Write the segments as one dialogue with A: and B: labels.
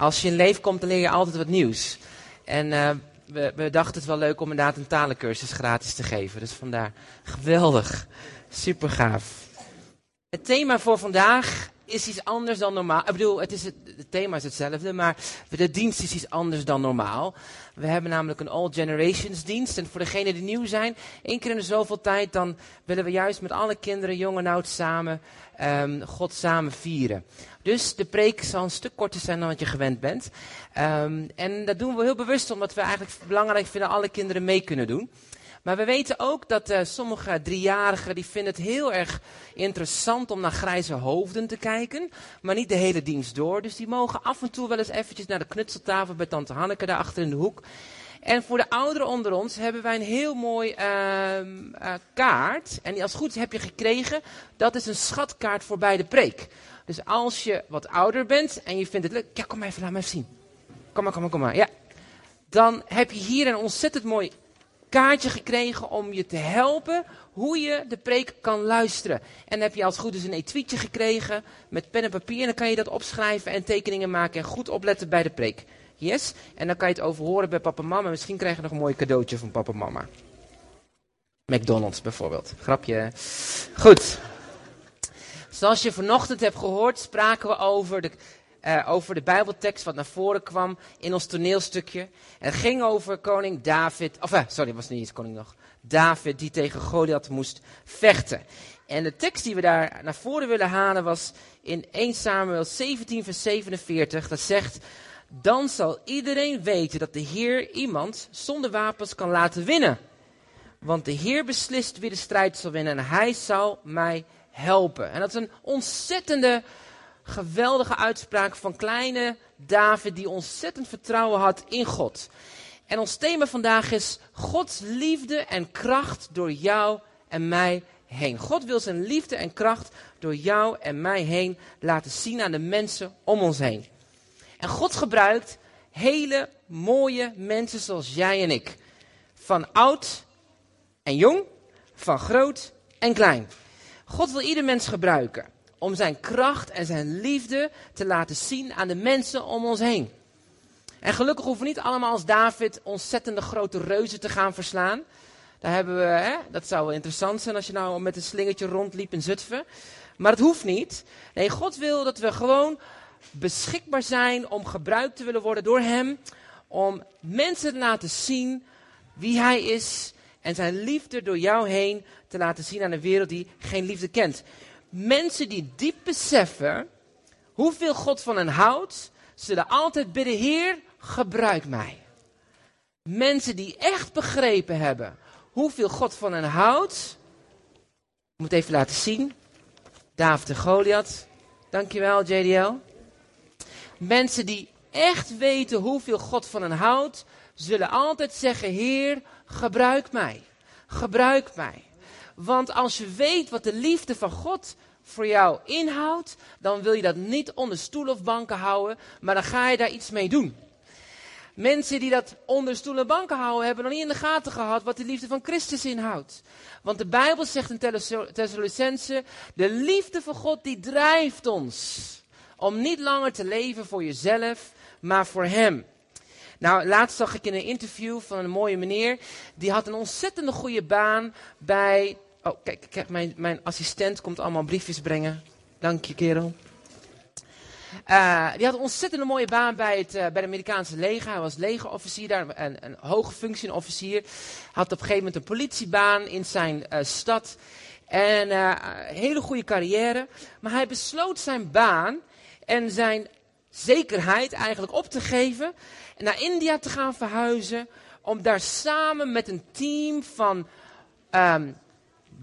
A: Als je in leef komt, dan leer je altijd wat nieuws. En uh, we, we, dachten het wel leuk om inderdaad een talencursus gratis te geven. Dus vandaar, geweldig. Super gaaf. Het thema voor vandaag is iets anders dan normaal. Ik bedoel, het, is het, thema is hetzelfde, maar de dienst is iets anders dan normaal. We hebben namelijk een All Generations dienst. En voor degenen die nieuw zijn, één keer in zoveel tijd, dan willen we juist met alle kinderen, jong en oud, samen um, God samen vieren. Dus de preek zal een stuk korter zijn dan wat je gewend bent. Um, en dat doen we heel bewust, omdat we eigenlijk belangrijk vinden alle kinderen mee kunnen doen. Maar we weten ook dat uh, sommige driejarigen die vinden het heel erg interessant om naar grijze hoofden te kijken. Maar niet de hele dienst door. Dus die mogen af en toe wel eens eventjes naar de knutseltafel bij tante Hanneke daar achter in de hoek. En voor de ouderen onder ons hebben wij een heel mooi uh, uh, kaart. En die als goed heb je gekregen. Dat is een schatkaart voor bij de preek. Dus als je wat ouder bent en je vindt het leuk. Ja, kom maar even, laat me even zien. Kom maar, kom maar, kom maar. Ja. Dan heb je hier een ontzettend mooi kaartje gekregen om je te helpen hoe je de preek kan luisteren. En heb je als goed is een etuietje gekregen met pen en papier. En dan kan je dat opschrijven en tekeningen maken en goed opletten bij de preek. Yes? En dan kan je het overhoren bij papa en mama. Misschien krijg je nog een mooi cadeautje van papa en mama. McDonald's bijvoorbeeld. Grapje. Goed. Zoals je vanochtend hebt gehoord, spraken we over de, uh, over de Bijbeltekst wat naar voren kwam in ons toneelstukje. En het ging over koning David. Of, uh, sorry, was niet eens koning nog. David die tegen Goliath moest vechten. En de tekst die we daar naar voren willen halen was in 1 Samuel 17, vers 47. Dat zegt: Dan zal iedereen weten dat de Heer iemand zonder wapens kan laten winnen. Want de Heer beslist wie de strijd zal winnen en hij zal mij helpen. En dat is een ontzettende, geweldige uitspraak van kleine David die ontzettend vertrouwen had in God. En ons thema vandaag is Gods liefde en kracht door jou en mij heen. God wil zijn liefde en kracht door jou en mij heen laten zien aan de mensen om ons heen. En God gebruikt hele mooie mensen zoals jij en ik. Van oud en jong, van groot en klein. God wil ieder mens gebruiken om zijn kracht en zijn liefde te laten zien aan de mensen om ons heen. En gelukkig hoeven we niet allemaal als David ontzettende grote reuzen te gaan verslaan. Daar hebben we, hè, dat zou wel interessant zijn als je nou met een slingertje rondliep in Zutphen. Maar het hoeft niet. Nee, God wil dat we gewoon beschikbaar zijn om gebruikt te willen worden door Hem. Om mensen te laten zien wie Hij is en zijn liefde door jou heen te laten zien aan een wereld die geen liefde kent. Mensen die diep beseffen hoeveel God van hen houdt, zullen altijd bidden, Heer, gebruik mij. Mensen die echt begrepen hebben hoeveel God van hen houdt. Ik moet even laten zien. David de Goliath. Dankjewel, JDL. Mensen die echt weten hoeveel God van hen houdt, zullen altijd zeggen, Heer, gebruik mij. Gebruik mij. Want als je weet wat de liefde van God voor jou inhoudt, dan wil je dat niet onder stoel of banken houden, maar dan ga je daar iets mee doen. Mensen die dat onder stoelen en banken houden, hebben nog niet in de gaten gehad wat de liefde van Christus inhoudt. Want de Bijbel zegt in Thessalonicense, de liefde van God die drijft ons om niet langer te leven voor jezelf, maar voor Hem. Nou, laatst zag ik in een interview van een mooie meneer, die had een ontzettende goede baan bij... Oh, kijk, kijk mijn, mijn assistent komt allemaal briefjes brengen. Dank je, kerel. Uh, die had een ontzettend mooie baan bij het, uh, bij het Amerikaanse leger. Hij was legerofficier daar, een, een hoge functieofficier. Had op een gegeven moment een politiebaan in zijn uh, stad. En een hele goede carrière. Maar hij besloot zijn baan en zijn zekerheid eigenlijk op te geven. En naar India te gaan verhuizen. Om daar samen met een team van um,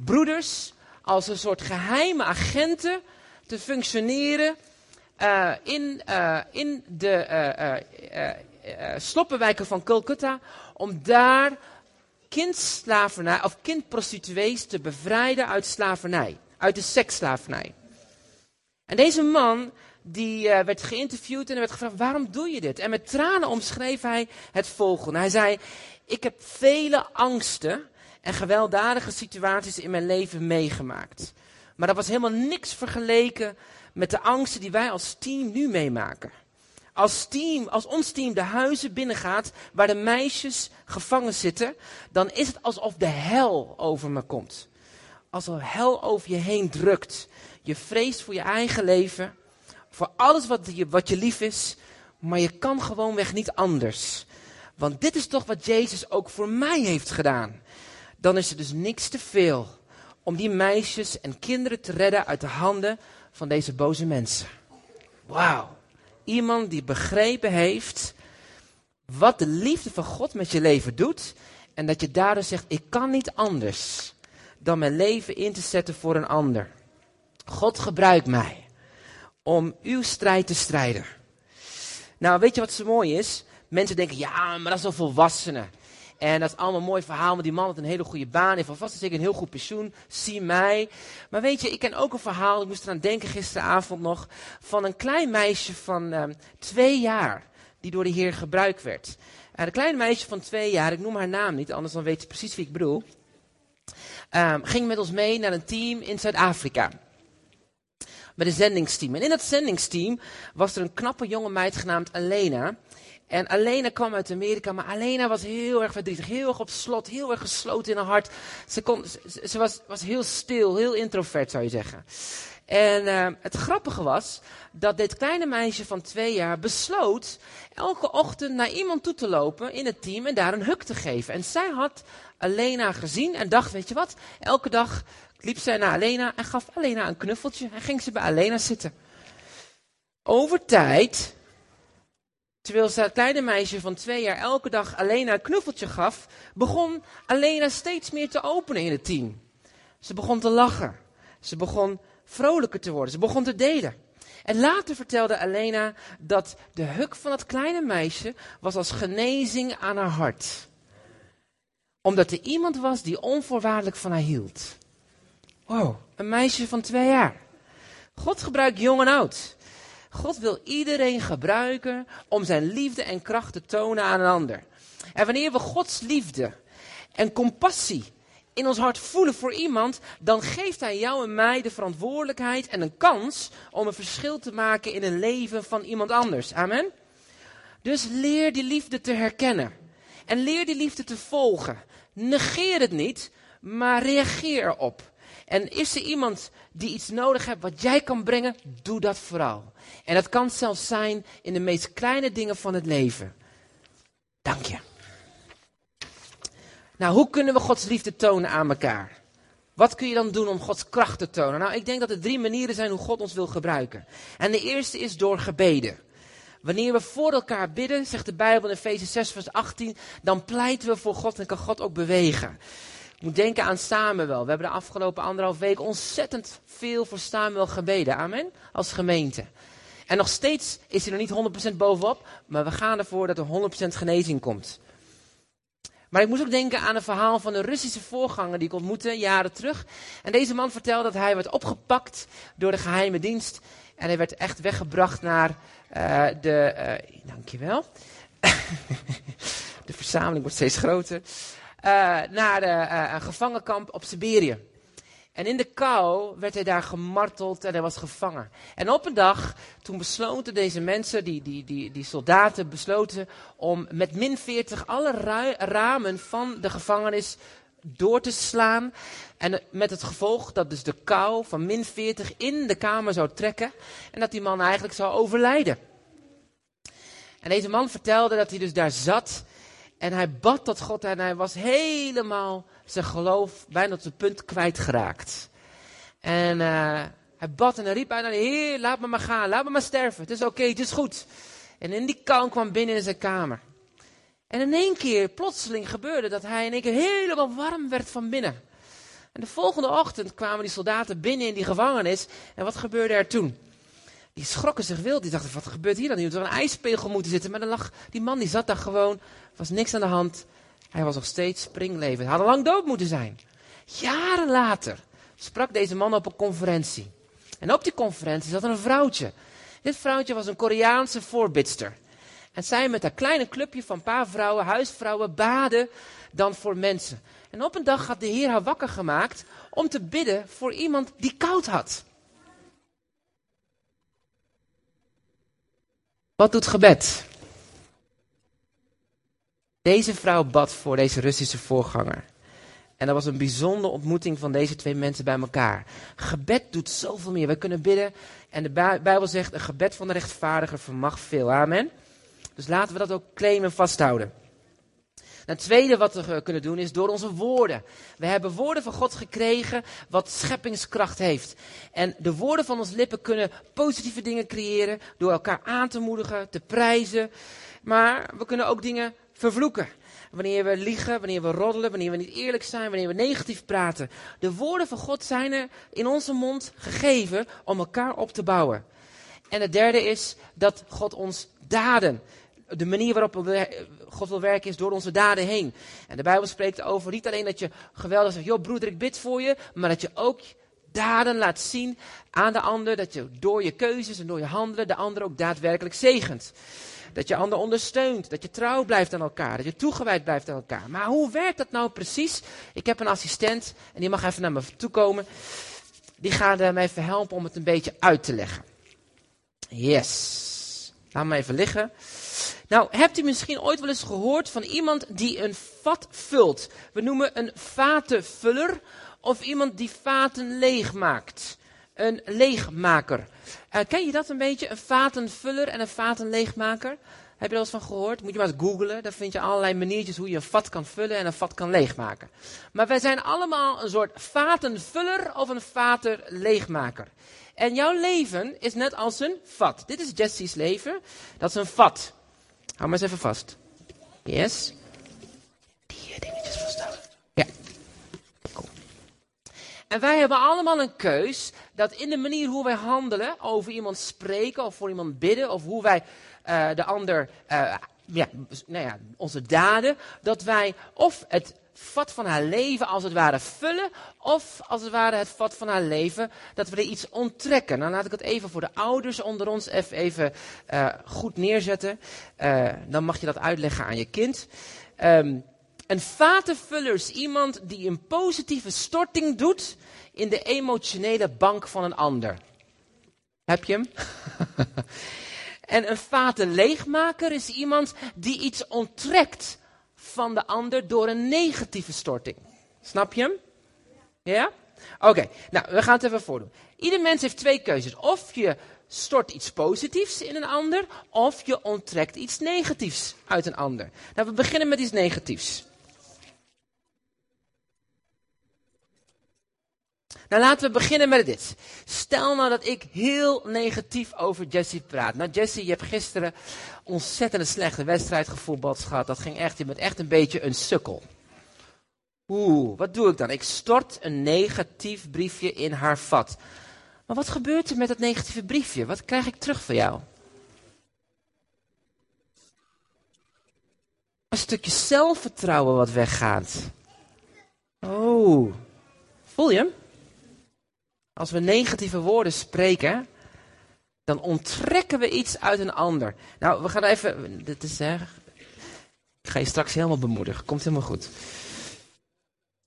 A: broeders als een soort geheime agenten te functioneren uh, in, uh, in de uh, sloppenwijken van Calcutta om daar kindslavernij of kindprostituees te bevrijden uit slavernij, uit de seksslavernij. En deze man die werd geïnterviewd en er werd gevraagd, waarom doe je dit? En met tranen omschreef hij het volgende. Hij zei, ik heb vele angsten en gewelddadige situaties in mijn leven meegemaakt. Maar dat was helemaal niks vergeleken met de angsten die wij als team nu meemaken. als, team, als ons team de huizen binnengaat waar de meisjes gevangen zitten, dan is het alsof de hel over me komt. Alsof hel over je heen drukt. Je vreest voor je eigen leven, voor alles wat je, wat je lief is, maar je kan gewoonweg niet anders. Want dit is toch wat Jezus ook voor mij heeft gedaan. Dan is er dus niks te veel om die meisjes en kinderen te redden uit de handen van deze boze mensen. Wauw. Iemand die begrepen heeft wat de liefde van God met je leven doet. En dat je daardoor zegt, ik kan niet anders dan mijn leven in te zetten voor een ander. God gebruikt mij om uw strijd te strijden. Nou, weet je wat zo mooi is? Mensen denken, ja, maar dat is een volwassene. En dat is allemaal een mooi verhaal, want die man had een hele goede baan, heeft alvast zeker een heel goed pensioen, zie mij. Maar weet je, ik ken ook een verhaal, ik moest eraan denken gisteravond nog, van een klein meisje van um, twee jaar, die door de Heer gebruikt werd. En een klein meisje van twee jaar, ik noem haar naam niet, anders dan weet je precies wie ik bedoel, um, ging met ons mee naar een team in Zuid-Afrika met een zendingsteam. En in dat zendingsteam was er een knappe jonge meid genaamd Alena. En Alena kwam uit Amerika, maar Alena was heel erg verdrietig, heel erg op slot, heel erg gesloten in haar hart. Ze, kon, ze, was, was heel stil, heel introvert zou je zeggen. En uh, het grappige was dat dit kleine meisje van twee jaar besloot elke ochtend naar iemand toe te lopen in het team en daar een huk te geven. En zij had Alena gezien en dacht, weet je wat, elke dag liep zij naar Alena en gaf Alena een knuffeltje en ging ze bij Alena zitten. Over tijd Terwijl ze het kleine meisje van twee jaar elke dag Alena een knuffeltje gaf, begon Alena steeds meer te openen in het team. Ze begon te lachen. Ze begon vrolijker te worden. Ze begon te delen. En later vertelde Alena dat de huk van het kleine meisje was als genezing aan haar hart. Omdat er iemand was die onvoorwaardelijk van haar hield. Wow, een meisje van twee jaar. God gebruikt jong en oud. God wil iedereen gebruiken om zijn liefde en kracht te tonen aan een ander. En wanneer we Gods liefde en compassie in ons hart voelen voor iemand, dan geeft Hij jou en mij de verantwoordelijkheid en een kans om een verschil te maken in een leven van iemand anders. Amen. Dus leer die liefde te herkennen. En leer die liefde te volgen. Negeer het niet, maar reageer erop. En is er iemand die iets nodig heeft wat jij kan brengen, doe dat vooral. En dat kan zelfs zijn in de meest kleine dingen van het leven. Dank je. Nou, hoe kunnen we Gods liefde tonen aan elkaar? Wat kun je dan doen om Gods kracht te tonen? Nou, ik denk dat er drie manieren zijn hoe God ons wil gebruiken. En de eerste is door gebeden. Wanneer we voor elkaar bidden, zegt de Bijbel in Efeze 6, vers 18, dan pleiten we voor God en kan God ook bewegen. Ik moet denken aan Samuel. We hebben de afgelopen anderhalf week ontzettend veel voor Samuel gebeden. Amen. Als gemeente. En nog steeds is hij er niet 100% bovenop, maar we gaan ervoor dat er 100% genezing komt. Maar ik moest ook denken aan een verhaal van een Russische voorganger die ik ontmoette jaren terug. En deze man vertelde dat hij werd opgepakt door de geheime dienst. En hij werd echt weggebracht naar uh, de. Uh, dankjewel. de verzameling wordt steeds groter. Uh, naar de, een gevangenkamp op Siberië. En in de kou werd hij daar gemarteld en hij was gevangen. En op een dag, toen besloten deze mensen, die, die, die, die soldaten, besloten om met min 40 alle ramen van de gevangenis door te slaan. En met het gevolg dat dus de kou van min 40 in de kamer zou trekken. En dat die man eigenlijk zou overlijden. En deze man vertelde dat hij dus daar zat. En hij bad tot God en hij was helemaal zijn geloof bijna tot het punt kwijtgeraakt. En uh, hij bad en hij riep bijna, Heer, laat me maar gaan, laat me maar sterven. Het is oké, het is goed. En in die kou kwam binnen in zijn kamer. En in één keer, plotseling gebeurde dat hij in één keer helemaal warm werd van binnen. En de volgende ochtend kwamen die soldaten binnen in die gevangenis. En wat gebeurde er toen? Die schrokken zich wild. Die dachten, wat gebeurt hier dan? Had er een ijspegel moeten zitten. Maar dan lag, die man die zat daar gewoon, was niks aan de hand. Hij was nog steeds springlevend. Hij had lang dood moeten zijn. Jaren later sprak deze man op een conferentie. En op die conferentie zat een vrouwtje. Dit vrouwtje was een Koreaanse voorbidster. En zij met haar kleine clubje van paar vrouwen, huisvrouwen, baden dan voor mensen. En op een dag had de Heer haar wakker gemaakt om te bidden voor iemand die koud had. Wat doet gebed? Deze vrouw bad voor deze Russische voorganger. En dat was een bijzondere ontmoeting van deze twee mensen bij elkaar. Gebed doet zoveel meer. We kunnen bidden. En de Bijbel zegt: een gebed van de rechtvaardige vermag veel. Amen. Dus laten we dat ook claimen en vasthouden. Het tweede wat we kunnen doen is door onze woorden. We hebben woorden van God gekregen wat scheppingskracht heeft. En de woorden van ons lippen kunnen positieve dingen creëren door elkaar aan te moedigen, te prijzen. Maar we kunnen ook dingen vervloeken. Wanneer we liegen, wanneer we roddelen, wanneer we niet eerlijk zijn, wanneer we negatief praten. De woorden van God zijn er in onze mond gegeven om elkaar op te bouwen. En het derde is dat God ons daden de manier waarop God wil werken is door onze daden heen. En de Bijbel spreekt over niet alleen dat je geweldig zegt, joh broeder ik bid voor je, maar dat je ook daden laat zien aan de ander, dat je door je keuzes en door je handelen de ander ook daadwerkelijk zegent. Dat je ander ondersteunt, dat je trouw blijft aan elkaar, dat je toegewijd blijft aan elkaar. Maar hoe werkt dat nou precies? Ik heb een assistent en die mag even naar me toe komen. Die gaat mij even helpen om het een beetje uit te leggen. Yes. Laat me even liggen. Nou, hebt u misschien ooit wel eens gehoord van iemand die een vat vult? We noemen een vatenvuller of iemand die vaten leegmaakt. Een leegmaker. Uh, ken je dat een beetje? Een vatenvuller en een vatenleegmaker? Heb je er wel eens van gehoord? Moet je maar eens googlen. Daar vind je allerlei maniertjes hoe je een vat kan vullen en een vat kan leegmaken. Maar wij zijn allemaal een soort vatenvuller of een vatenleegmaker. En jouw leven is net als een vat. Dit is Jesse's leven. Dat is een vat. Hou maar eens even vast. Yes. Die dingetjes vasthouden. Ja. Cool. En wij hebben allemaal een keus dat in de manier hoe wij handelen, over iemand spreken of voor iemand bidden, of hoe wij uh, de ander, uh, ja, nou ja, onze daden, dat wij of het vat van haar leven als het ware vullen, of als het ware het vat van haar leven, dat we er iets onttrekken. Dan laat ik het even voor de ouders onder ons even, uh, goed neerzetten. Uh, dan mag je dat uitleggen aan je kind. Um, een vatenvuller is iemand die een positieve storting doet in de emotionele bank van een ander. Heb je hem? en een vatenleegmaker is iemand die iets onttrekt van de ander door een negatieve storting. Snap je hem? Ja? Oké, nou, we gaan het even voordoen. Ieder mens heeft twee keuzes. Of je stort iets positiefs in een ander, of je onttrekt iets negatiefs uit een ander. Nou, we beginnen met iets negatiefs. Nou, laten we beginnen met dit. Stel nou dat ik heel negatief over Jesse praat. Nou, Jesse, je hebt gisteren ontzettend slechte wedstrijd gevoetbald gehad. Dat ging echt, je bent echt een beetje een sukkel. Oeh, wat doe ik dan? Ik stort een negatief briefje in haar vat. Maar wat gebeurt er met dat negatieve briefje? Wat krijg ik terug van jou? Een stukje zelfvertrouwen wat weggaat. Oh, voel je hem? Als we negatieve woorden spreken, dan onttrekken we iets uit een ander. Nou, we gaan even. Dit is erg. Ik ga je straks helemaal bemoedigen. Komt helemaal goed.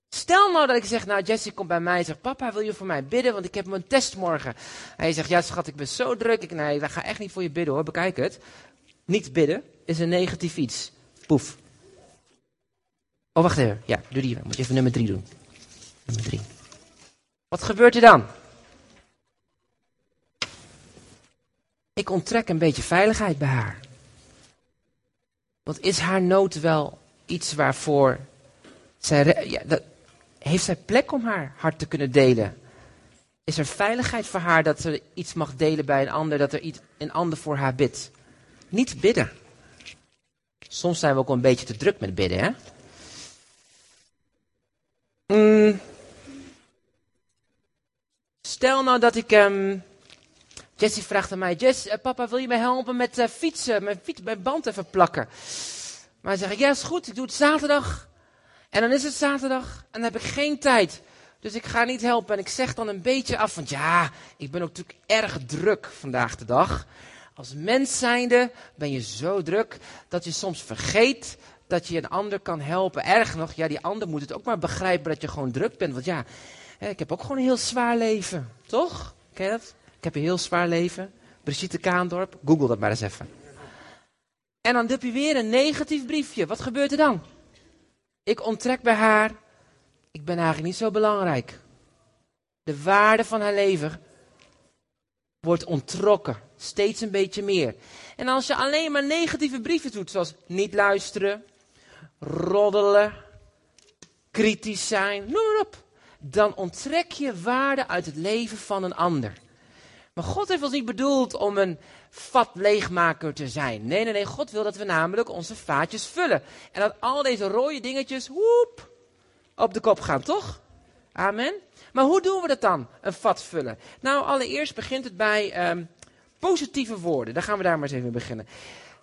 A: Stel nou dat ik zeg, nou Jesse komt bij mij en zegt, papa wil je voor mij bidden, want ik heb mijn test morgen. Hij zegt, ja schat, ik ben zo druk. Ik, nee, ga echt niet voor je bidden hoor, bekijk het. Niet bidden is een negatief iets. Poef. Oh, wacht even. Ja, doe die. Moet je even nummer drie doen. Nummer drie. Wat gebeurt er dan? Ik onttrek een beetje veiligheid bij haar. Want is haar nood wel iets waarvoor zij. Ja, dat, heeft zij plek om haar hart te kunnen delen? Is er veiligheid voor haar dat ze iets mag delen bij een ander, dat er iets, een ander voor haar bidt? Niet bidden. Soms zijn we ook een beetje te druk met bidden, hè? Mm. Stel nou dat ik um, Jessie vraagt aan mij, Jess, uh, papa wil je mij helpen met uh, fietsen, mijn, fiets, mijn band even plakken? Maar dan zeg ik, ja is goed, ik doe het zaterdag. En dan is het zaterdag en dan heb ik geen tijd. Dus ik ga niet helpen en ik zeg dan een beetje af, want ja, ik ben ook natuurlijk erg druk vandaag de dag. Als mens zijnde ben je zo druk dat je soms vergeet dat je een ander kan helpen. Erg nog, ja, die ander moet het ook maar begrijpen dat je gewoon druk bent. Want ja, ik heb ook gewoon een heel zwaar leven, toch? Ken je dat? Ik heb een heel zwaar leven. Brigitte Kaandorp, google dat maar eens even. En dan heb je weer een negatief briefje. Wat gebeurt er dan? Ik onttrek bij haar. Ik ben eigenlijk niet zo belangrijk. De waarde van haar leven wordt onttrokken. Steeds een beetje meer. En als je alleen maar negatieve brieven doet, zoals niet luisteren, roddelen, kritisch zijn, noem maar op. Dan onttrek je waarde uit het leven van een ander. Maar God heeft ons niet bedoeld om een vatleegmaker te zijn. Nee, nee, nee. God wil dat we namelijk onze vaatjes vullen. En dat al deze rode dingetjes, woep, op de kop gaan, toch? Amen. Maar hoe doen we dat dan, een vat vullen? Nou, allereerst begint het bij um, positieve woorden. Dan gaan we daar maar eens even beginnen.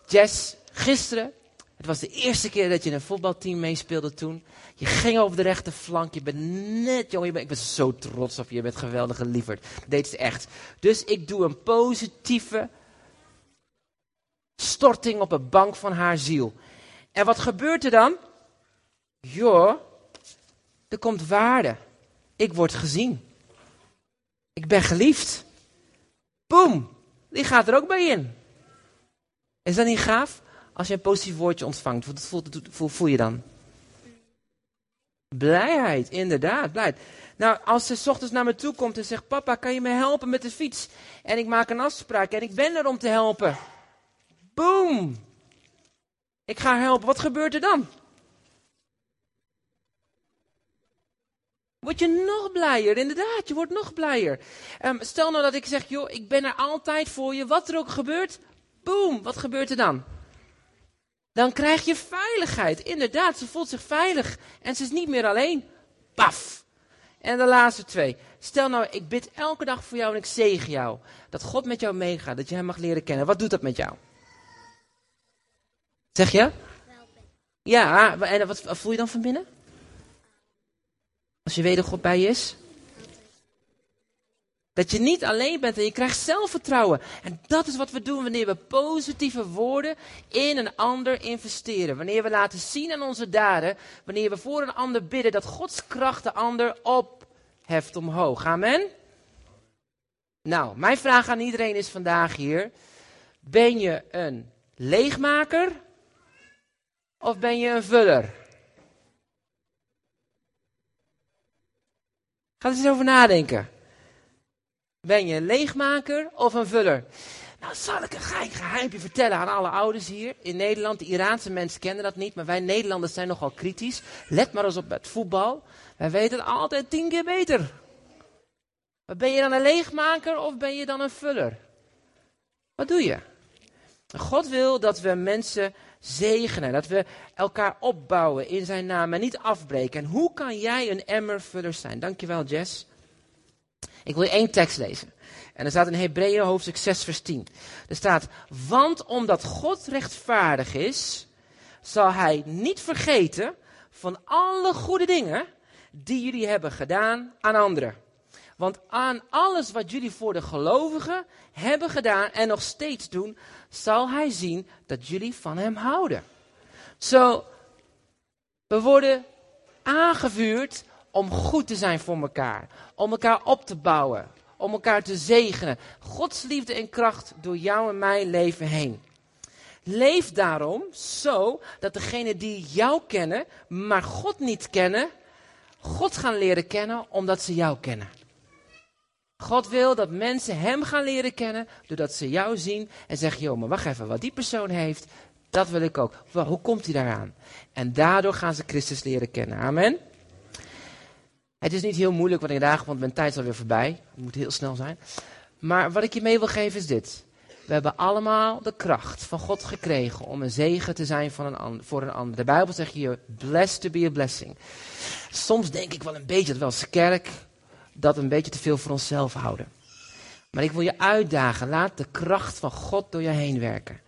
A: Jess, gisteren, het was de eerste keer dat je in een voetbalteam meespeelde toen. Je ging over de rechterflank. Je bent net, jongen, je ik ben zo trots op je. Je bent geweldig gelieverd. Deed het echt. Dus ik doe een positieve storting op een bank van haar ziel. En wat gebeurt er dan? Joh, er komt waarde. Ik word gezien. Ik ben geliefd. Boom, die gaat er ook bij in. Is dat niet gaaf? Als je een positief woordje ontvangt, wat voel, voel je dan? Blijheid, inderdaad, blijheid. Nou, als ze s ochtends naar me toe komt en zegt: Papa, kan je me helpen met de fiets? En ik maak een afspraak en ik ben er om te helpen. Boom! Ik ga helpen. Wat gebeurt er dan? Word je nog blijer, inderdaad, je wordt nog blijer. Um, stel nou dat ik zeg, joh, ik ben er altijd voor je, wat er ook gebeurt. Boom, wat gebeurt er dan? Dan krijg je veiligheid. Inderdaad, ze voelt zich veilig. En ze is niet meer alleen. Paf. En de laatste twee. Stel nou, ik bid elke dag voor jou en ik zegen jou. Dat God met jou meegaat, dat je hem mag leren kennen. Wat doet dat met jou? Zeg je? Ja, en wat voel je dan van binnen? Als je weet dat God bij je is? Dat je niet alleen bent en je krijgt zelfvertrouwen. En dat is wat we doen wanneer we positieve woorden in een ander investeren. Wanneer we laten zien aan onze daden. Wanneer we voor een ander bidden dat Gods kracht de ander opheft omhoog. Amen? Nou, mijn vraag aan iedereen is vandaag hier. Ben je een leegmaker of ben je een vuller? Ga er eens over nadenken. Ben je een leegmaker of een vuller? Nou, zal ik een geheim geheimpje vertellen aan alle ouders hier in Nederland. De Iraanse mensen kennen dat niet, maar wij Nederlanders zijn nogal kritisch. Let maar eens op het voetbal. Wij weten altijd tien keer beter. Maar ben je dan een leegmaker of ben je dan een vuller? Wat doe je? God wil dat we mensen zegenen, dat we elkaar opbouwen in zijn naam en niet afbreken. En hoe kan jij een emmervuller zijn? Dankjewel, Jess. Ik wil één tekst lezen. En er staat in Hebreeën hoofdstuk 6 vers 10. Er staat, want omdat God rechtvaardig is, zal hij niet vergeten van alle goede dingen die jullie hebben gedaan aan anderen. Want aan alles wat jullie voor de gelovigen hebben gedaan en nog steeds doen, zal hij zien dat jullie van hem houden. Zo, we worden aangevuurd om goed te zijn voor elkaar. Om elkaar op te bouwen. Om elkaar te zegenen. Gods liefde en kracht door jou en mijn leven heen. Leef daarom zo dat degenen die jou kennen, maar God niet kennen, God gaan leren kennen omdat ze jou kennen. God wil dat mensen Hem gaan leren kennen doordat ze jou zien en zeggen, joh, maar wacht even, wat die persoon heeft, dat wil ik ook. Hoe komt hij daaraan? En daardoor gaan ze Christus leren kennen. Amen. Het is niet heel moeilijk wat ik dagen, want mijn tijd is alweer voorbij. Het moet heel snel zijn. Maar wat ik je mee wil geven is dit. We hebben allemaal de kracht van God gekregen om een zegen te zijn van een voor een ander. De Bijbel zegt hier, blessed to be a blessing. Soms denk ik wel een beetje dat we als kerk dat een beetje te veel voor onszelf houden. Maar ik wil je uitdagen, laat de kracht van God door je heen werken.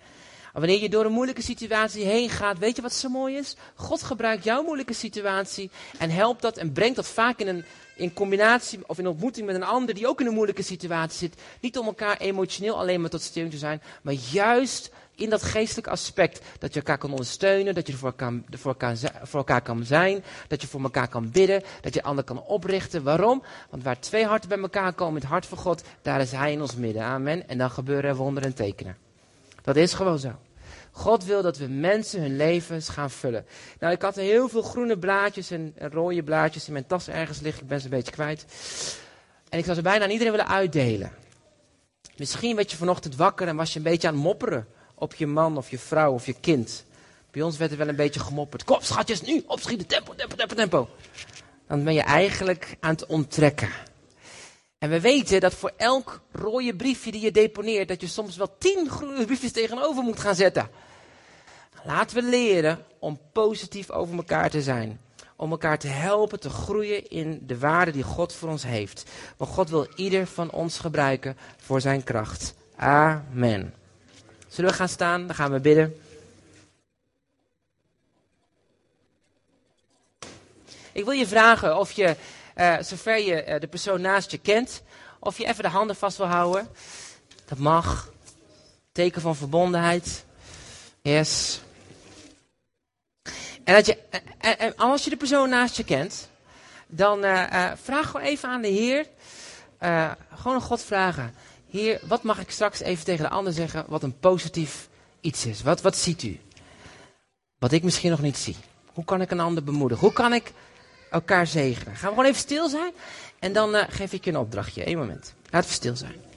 A: Wanneer je door een moeilijke situatie heen gaat, weet je wat zo mooi is? God gebruikt jouw moeilijke situatie en helpt dat en brengt dat vaak in een in combinatie of in ontmoeting met een ander die ook in een moeilijke situatie zit. Niet om elkaar emotioneel alleen maar tot steun te zijn, maar juist in dat geestelijke aspect. Dat je elkaar kan ondersteunen, dat je voor elkaar, voor, elkaar, voor elkaar kan zijn, dat je voor elkaar kan bidden, dat je ander kan oprichten. Waarom? Want waar twee harten bij elkaar komen, het hart van God, daar is Hij in ons midden. Amen. En dan gebeuren er wonderen en tekenen. Dat is gewoon zo. God wil dat we mensen hun levens gaan vullen. Nou, ik had heel veel groene blaadjes en, rode blaadjes in mijn tas ergens liggen. Ik ben ze een beetje kwijt. En ik zou ze bijna aan iedereen willen uitdelen. Misschien werd je vanochtend wakker en was je een beetje aan het mopperen op je man of je vrouw of je kind. Bij ons werd er wel een beetje gemopperd. Kom, schatjes, nu, opschieten, tempo, tempo, tempo, tempo. Dan ben je eigenlijk aan het onttrekken. En we weten dat voor elk rode briefje die je deponeert, dat je soms wel tien groene briefjes tegenover moet gaan zetten. Laten we leren om positief over elkaar te zijn. Om elkaar te helpen te groeien in de waarde die God voor ons heeft. Want God wil ieder van ons gebruiken voor zijn kracht. Amen. Zullen we gaan staan? Dan gaan we bidden. Ik wil je vragen of je, uh, zover je uh, de persoon naast je kent, of je even de handen vast wil houden. Dat mag. Teken van verbondenheid. Yes. En, dat je, en, en als je de persoon naast je kent, dan vraag gewoon even aan de Heer. gewoon een God vragen. Heer, wat mag ik straks even tegen de ander zeggen wat een positief iets is? Wat, wat ziet u? Wat ik misschien nog niet zie. Hoe kan ik een ander bemoedigen? Hoe kan ik elkaar zegenen? Gaan we gewoon even stil zijn en dan uh, geef ik je een opdrachtje. Eén moment. Laten we stil zijn.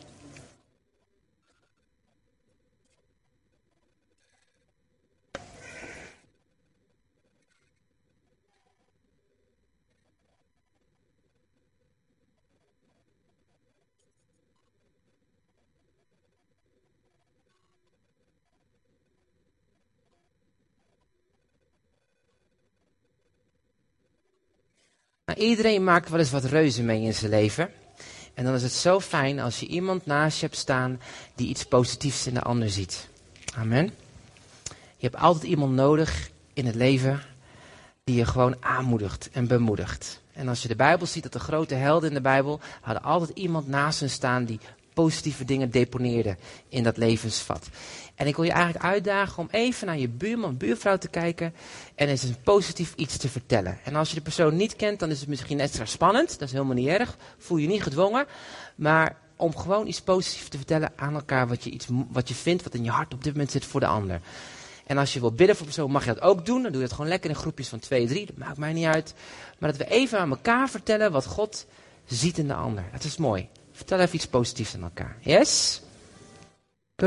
A: Iedereen maakt wel eens wat reuzen mee in zijn leven. En dan is het zo fijn als je iemand naast je hebt staan die iets positiefs in de ander ziet. Amen. Je hebt altijd iemand nodig in het leven die je gewoon aanmoedigt en bemoedigt. En als je de Bijbel ziet, dat de grote helden in de Bijbel hadden altijd iemand naast hen staan die positieve dingen deponeerde in dat levensvat. En ik wil je eigenlijk uitdagen om even naar je buurman, buurvrouw te kijken en eens een positief iets te vertellen. En als je de persoon niet kent, dan is het misschien extra spannend. Dat is helemaal niet erg. Voel je niet gedwongen. Maar om gewoon iets positiefs te vertellen aan elkaar wat je, iets, wat je vindt, wat in je hart op dit moment zit voor de ander. En als je wil bidden voor persoon, mag je dat ook doen. Dan doe je dat gewoon lekker in groepjes van twee, drie. Dat maakt mij niet uit. Maar dat we even aan elkaar vertellen wat God ziet in de ander. Dat is mooi. Vertel even iets positiefs aan elkaar. Yes?